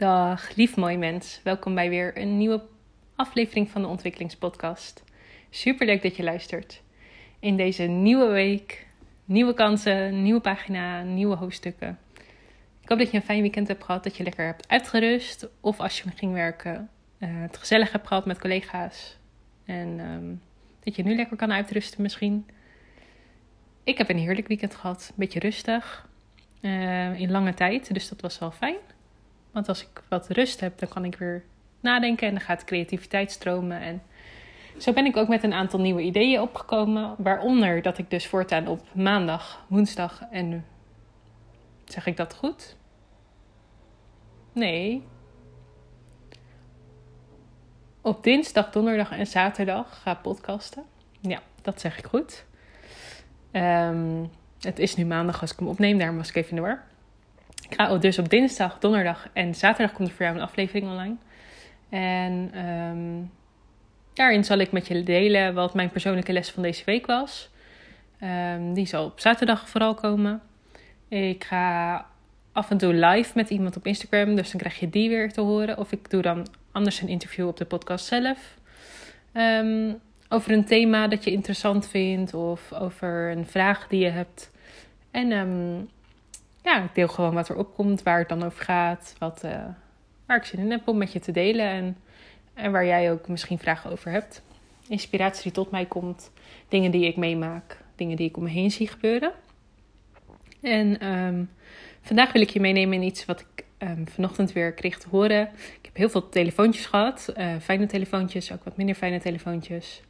Dag, lief mooi mens. Welkom bij weer een nieuwe aflevering van de Ontwikkelingspodcast. Super leuk dat je luistert. In deze nieuwe week, nieuwe kansen, nieuwe pagina, nieuwe hoofdstukken. Ik hoop dat je een fijn weekend hebt gehad, dat je lekker hebt uitgerust. Of als je ging werken, uh, het gezellig hebt gehad met collega's. En um, dat je nu lekker kan uitrusten misschien. Ik heb een heerlijk weekend gehad, een beetje rustig. Uh, in lange tijd, dus dat was wel fijn. Want als ik wat rust heb, dan kan ik weer nadenken en dan gaat creativiteit stromen. En zo ben ik ook met een aantal nieuwe ideeën opgekomen. Waaronder dat ik dus voortaan op maandag, woensdag en. Zeg ik dat goed? Nee. Op dinsdag, donderdag en zaterdag ga podcasten. Ja, dat zeg ik goed. Um, het is nu maandag als ik hem opneem, daarom was ik even in de war. Ik ga dus op dinsdag, donderdag en zaterdag komt er voor jou een aflevering online. En um, daarin zal ik met je delen wat mijn persoonlijke les van deze week was. Um, die zal op zaterdag vooral komen. Ik ga af en toe live met iemand op Instagram, dus dan krijg je die weer te horen. Of ik doe dan anders een interview op de podcast zelf. Um, over een thema dat je interessant vindt of over een vraag die je hebt. En ja, ik deel gewoon wat er opkomt, waar het dan over gaat, wat, uh, waar ik zin in heb om met je te delen en, en waar jij ook misschien vragen over hebt. Inspiratie die tot mij komt, dingen die ik meemaak, dingen die ik om me heen zie gebeuren. En um, vandaag wil ik je meenemen in iets wat ik um, vanochtend weer kreeg te horen. Ik heb heel veel telefoontjes gehad, uh, fijne telefoontjes, ook wat minder fijne telefoontjes.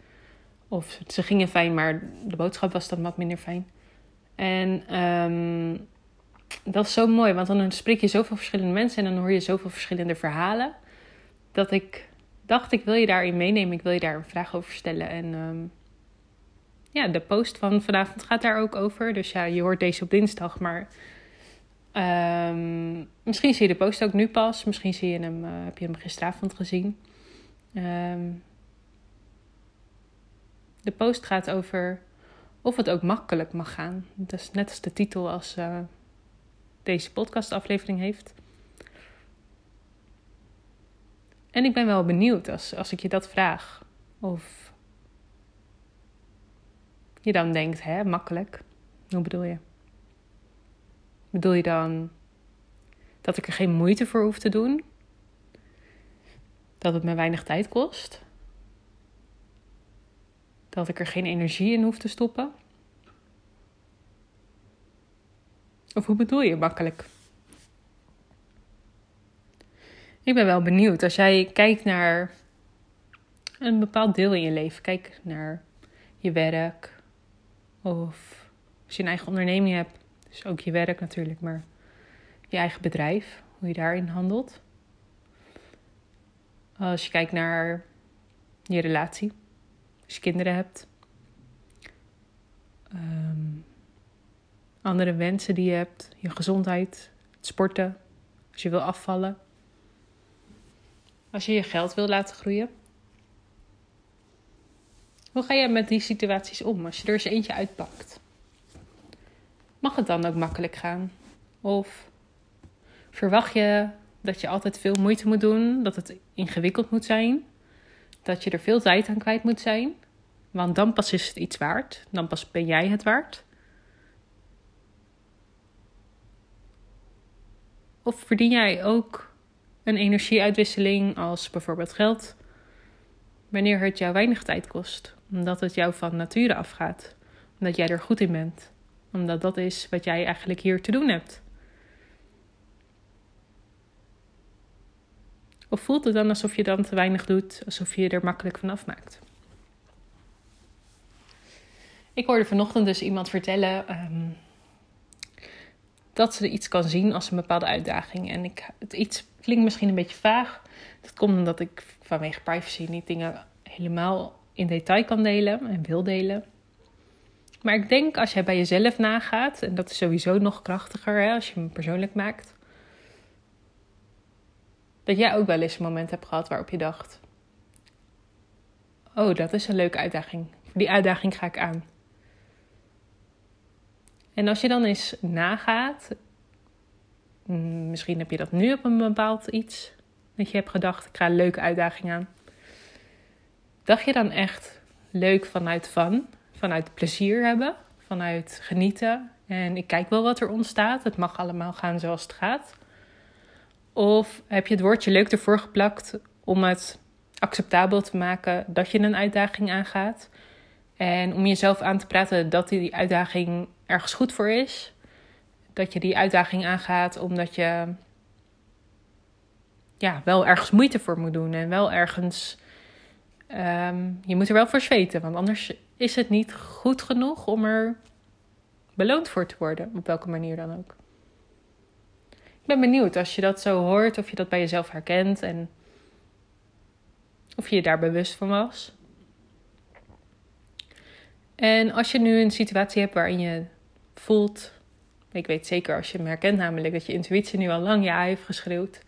Of ze gingen fijn, maar de boodschap was dan wat minder fijn. En um, dat is zo mooi, want dan spreek je zoveel verschillende mensen en dan hoor je zoveel verschillende verhalen. Dat ik dacht, ik wil je daarin meenemen, ik wil je daar een vraag over stellen. En um, ja, de post van vanavond gaat daar ook over. Dus ja, je hoort deze op dinsdag, maar um, misschien zie je de post ook nu pas. Misschien zie je hem, uh, heb je hem gisteravond gezien. Um, de post gaat over of het ook makkelijk mag gaan. Dat is net als de titel als uh, deze podcastaflevering heeft. En ik ben wel benieuwd als, als ik je dat vraag. Of je dan denkt, hè, makkelijk. Hoe bedoel je? Bedoel je dan dat ik er geen moeite voor hoef te doen? Dat het me weinig tijd kost? Dat ik er geen energie in hoef te stoppen? Of hoe bedoel je makkelijk? Ik ben wel benieuwd als jij kijkt naar een bepaald deel in je leven. Kijk naar je werk. Of als je een eigen onderneming hebt. Dus ook je werk natuurlijk, maar je eigen bedrijf. Hoe je daarin handelt. Als je kijkt naar je relatie. Als je kinderen hebt. Um, andere wensen die je hebt, je gezondheid, sporten, als je wil afvallen, als je je geld wil laten groeien. Hoe ga je met die situaties om als je er eens eentje uitpakt? Mag het dan ook makkelijk gaan? Of verwacht je dat je altijd veel moeite moet doen, dat het ingewikkeld moet zijn, dat je er veel tijd aan kwijt moet zijn? Want dan pas is het iets waard, dan pas ben jij het waard. Of verdien jij ook een energieuitwisseling als bijvoorbeeld geld, wanneer het jou weinig tijd kost, omdat het jou van nature afgaat, omdat jij er goed in bent, omdat dat is wat jij eigenlijk hier te doen hebt? Of voelt het dan alsof je dan te weinig doet, alsof je er makkelijk van afmaakt? Ik hoorde vanochtend dus iemand vertellen um, dat ze er iets kan zien als een bepaalde uitdaging. En ik, het iets klinkt misschien een beetje vaag. Dat komt omdat ik vanwege privacy niet dingen helemaal in detail kan delen en wil delen. Maar ik denk als jij bij jezelf nagaat, en dat is sowieso nog krachtiger hè, als je hem persoonlijk maakt, dat jij ook wel eens een moment hebt gehad waarop je dacht: Oh, dat is een leuke uitdaging. Die uitdaging ga ik aan. En als je dan eens nagaat Mm, misschien heb je dat nu op een bepaald iets. Dat je hebt gedacht, ik ga een leuke uitdaging aan. Dacht je dan echt leuk vanuit van, vanuit plezier hebben, vanuit genieten en ik kijk wel wat er ontstaat. Het mag allemaal gaan zoals het gaat. Of heb je het woordje leuk ervoor geplakt om het acceptabel te maken dat je een uitdaging aangaat. En om jezelf aan te praten dat die uitdaging ergens goed voor is. Dat je die uitdaging aangaat omdat je ja, wel ergens moeite voor moet doen. En wel ergens. Um, je moet er wel voor zweten. Want anders is het niet goed genoeg om er beloond voor te worden. Op welke manier dan ook. Ik ben benieuwd als je dat zo hoort, of je dat bij jezelf herkent en of je je daar bewust van was. En als je nu een situatie hebt waarin je voelt, ik weet zeker als je me herkent namelijk dat je intuïtie nu al lang ja heeft geschreeuwd.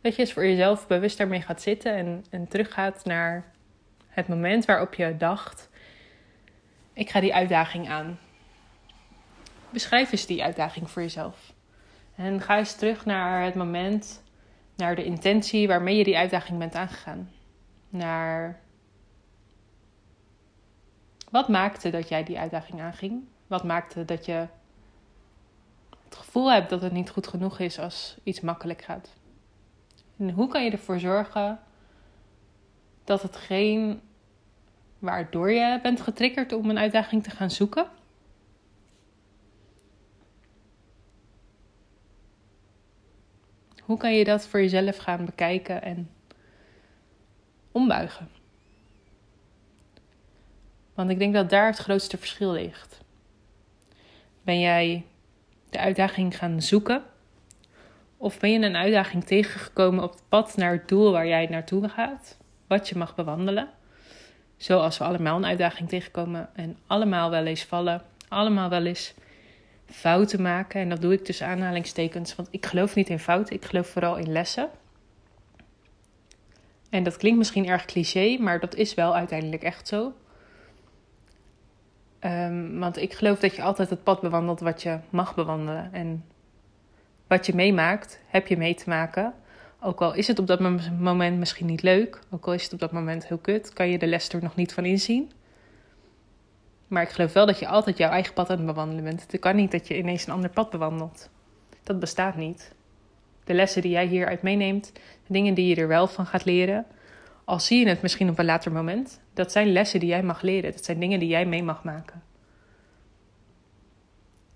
Dat je eens voor jezelf bewust daarmee gaat zitten en, en teruggaat naar het moment waarop je dacht: ik ga die uitdaging aan. Beschrijf eens die uitdaging voor jezelf. En ga eens terug naar het moment, naar de intentie waarmee je die uitdaging bent aangegaan. Naar wat maakte dat jij die uitdaging aanging? Wat maakte dat je het gevoel hebt dat het niet goed genoeg is als iets makkelijk gaat? En hoe kan je ervoor zorgen dat het geen waardoor je bent getriggerd om een uitdaging te gaan zoeken? Hoe kan je dat voor jezelf gaan bekijken en ombuigen? Want ik denk dat daar het grootste verschil ligt. Ben jij de uitdaging gaan zoeken? Of ben je een uitdaging tegengekomen op het pad naar het doel waar jij naartoe gaat? Wat je mag bewandelen? Zoals we allemaal een uitdaging tegenkomen en allemaal wel eens vallen, allemaal wel eens fouten maken. En dat doe ik tussen aanhalingstekens, want ik geloof niet in fouten, ik geloof vooral in lessen. En dat klinkt misschien erg cliché, maar dat is wel uiteindelijk echt zo. Um, want ik geloof dat je altijd het pad bewandelt wat je mag bewandelen. En wat je meemaakt, heb je mee te maken. Ook al is het op dat moment misschien niet leuk, ook al is het op dat moment heel kut, kan je de les er nog niet van inzien. Maar ik geloof wel dat je altijd jouw eigen pad aan het bewandelen bent. Het kan niet dat je ineens een ander pad bewandelt. Dat bestaat niet. De lessen die jij hieruit meeneemt, de dingen die je er wel van gaat leren, al zie je het misschien op een later moment, dat zijn lessen die jij mag leren. Dat zijn dingen die jij mee mag maken.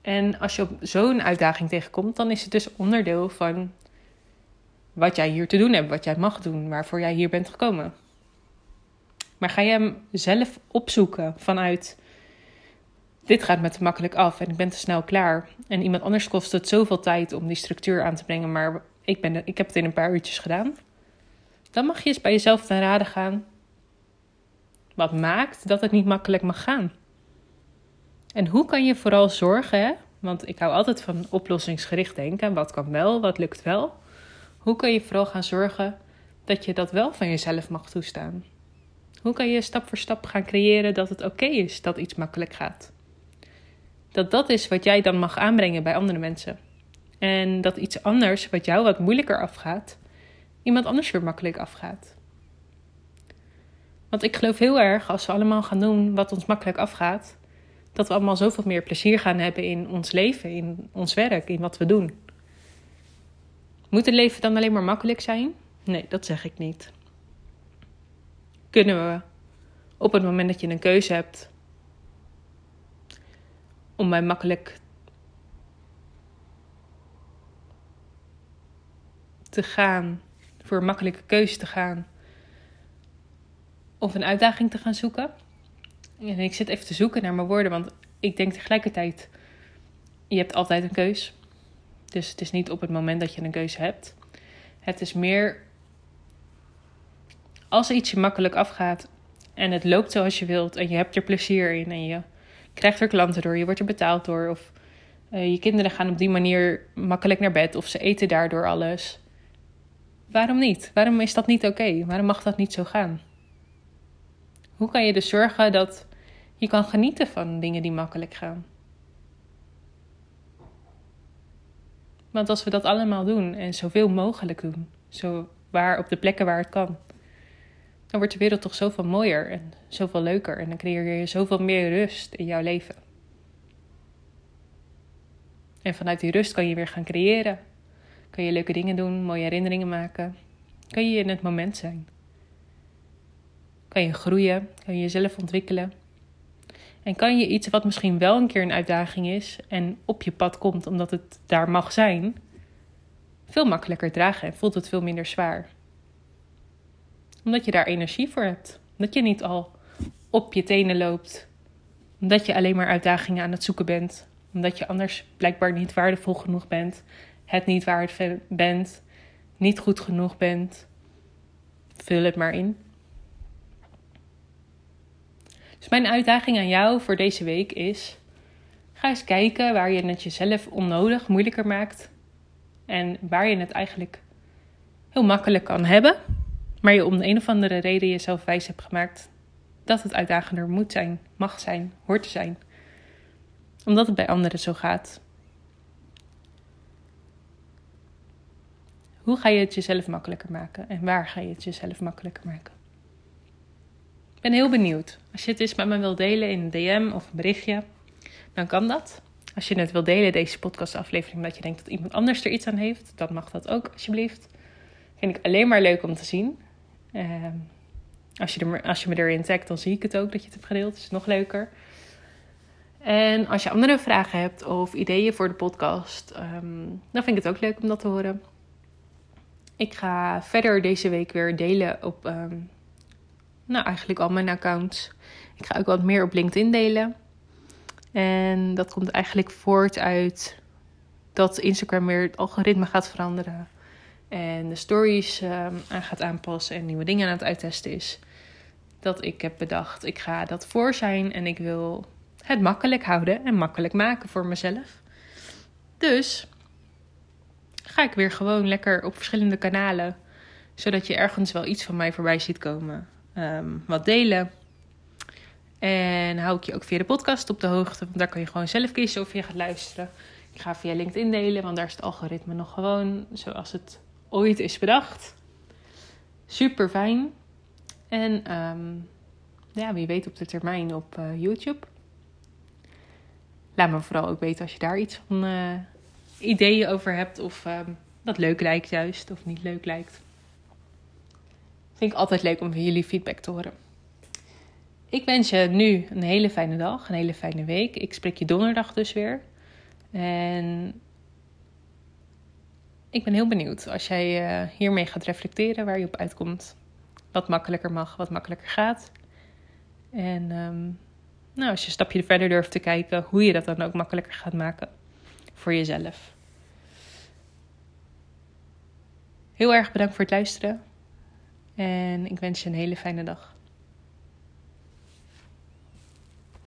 En als je op zo'n uitdaging tegenkomt, dan is het dus onderdeel van wat jij hier te doen hebt, wat jij mag doen, waarvoor jij hier bent gekomen. Maar ga je hem zelf opzoeken vanuit dit gaat me te makkelijk af en ik ben te snel klaar. En iemand anders kost het zoveel tijd om die structuur aan te brengen, maar ik, ben, ik heb het in een paar uurtjes gedaan. Dan mag je eens bij jezelf ten raden gaan. Wat maakt dat het niet makkelijk mag gaan? En hoe kan je vooral zorgen, want ik hou altijd van oplossingsgericht denken. Wat kan wel, wat lukt wel? Hoe kan je vooral gaan zorgen dat je dat wel van jezelf mag toestaan? Hoe kan je stap voor stap gaan creëren dat het oké is dat iets makkelijk gaat? Dat dat is wat jij dan mag aanbrengen bij andere mensen. En dat iets anders, wat jou wat moeilijker afgaat, iemand anders weer makkelijk afgaat. Want ik geloof heel erg, als we allemaal gaan doen wat ons makkelijk afgaat, dat we allemaal zoveel meer plezier gaan hebben in ons leven, in ons werk, in wat we doen. Moet het leven dan alleen maar makkelijk zijn? Nee, dat zeg ik niet. Kunnen we op het moment dat je een keuze hebt om mij makkelijk te gaan, voor een makkelijke keuze te gaan, of een uitdaging te gaan zoeken. En ik zit even te zoeken naar mijn woorden, want ik denk tegelijkertijd: je hebt altijd een keus. Dus het is niet op het moment dat je een keuze hebt. Het is meer als iets je makkelijk afgaat en het loopt zoals je wilt en je hebt er plezier in en je krijgt er klanten door, je wordt er betaald door of uh, je kinderen gaan op die manier makkelijk naar bed of ze eten daardoor alles. Waarom niet? Waarom is dat niet oké? Waarom mag dat niet zo gaan? Hoe kan je dus zorgen dat je kan genieten van dingen die makkelijk gaan? Want als we dat allemaal doen en zoveel mogelijk doen, zo waar op de plekken waar het kan, dan wordt de wereld toch zoveel mooier en zoveel leuker. En dan creëer je zoveel meer rust in jouw leven. En vanuit die rust kan je weer gaan creëren. Kan je leuke dingen doen, mooie herinneringen maken. Kan je in het moment zijn. Kan je groeien, kan je jezelf ontwikkelen. En kan je iets wat misschien wel een keer een uitdaging is en op je pad komt omdat het daar mag zijn, veel makkelijker dragen en voelt het veel minder zwaar. Omdat je daar energie voor hebt. Dat je niet al op je tenen loopt. Omdat je alleen maar uitdagingen aan het zoeken bent. Omdat je anders blijkbaar niet waardevol genoeg bent. Het niet waard bent. Niet goed genoeg bent. Vul het maar in. Dus mijn uitdaging aan jou voor deze week is: ga eens kijken waar je het jezelf onnodig moeilijker maakt. En waar je het eigenlijk heel makkelijk kan hebben, maar je om de een of andere reden jezelf wijs hebt gemaakt dat het uitdagender moet zijn, mag zijn, hoort te zijn. Omdat het bij anderen zo gaat. Hoe ga je het jezelf makkelijker maken en waar ga je het jezelf makkelijker maken? ben heel benieuwd. Als je het eens met me wilt delen in een DM of een berichtje, dan kan dat. Als je het wilt delen, deze podcastaflevering, omdat je denkt dat iemand anders er iets aan heeft, dan mag dat ook alsjeblieft. Vind ik alleen maar leuk om te zien. Uh, als, je er, als je me erin tagt, dan zie ik het ook dat je het hebt gedeeld. Dus nog leuker. En als je andere vragen hebt of ideeën voor de podcast, um, dan vind ik het ook leuk om dat te horen. Ik ga verder deze week weer delen op um, nou, eigenlijk al mijn accounts. Ik ga ook wat meer op LinkedIn delen. En dat komt eigenlijk voort uit dat Instagram weer het algoritme gaat veranderen. En de stories um, aan gaat aanpassen en nieuwe dingen aan het uittesten is. Dat ik heb bedacht, ik ga dat voor zijn en ik wil het makkelijk houden en makkelijk maken voor mezelf. Dus ga ik weer gewoon lekker op verschillende kanalen. Zodat je ergens wel iets van mij voorbij ziet komen. Ehm, wat delen. En hou ik je ook via de podcast op de hoogte. Want daar kun je gewoon zelf kiezen of je gaat luisteren. Ik ga via LinkedIn delen, want daar is het algoritme nog gewoon zoals het ooit is bedacht. Super fijn. En ehm, ja, wie weet op de termijn op uh, YouTube. Laat me vooral ook weten als je daar iets van uh, ideeën over hebt. Of um, dat leuk lijkt juist, of niet leuk lijkt. Vind ik altijd leuk om van jullie feedback te horen. Ik wens je nu een hele fijne dag, een hele fijne week. Ik spreek je donderdag dus weer. En ik ben heel benieuwd als jij uh, hiermee gaat reflecteren waar je op uitkomt. Wat makkelijker mag, wat makkelijker gaat. En um, nou, als je een stapje verder durft te kijken, hoe je dat dan ook makkelijker gaat maken voor jezelf. Heel erg bedankt voor het luisteren. En ik wens je een hele fijne dag.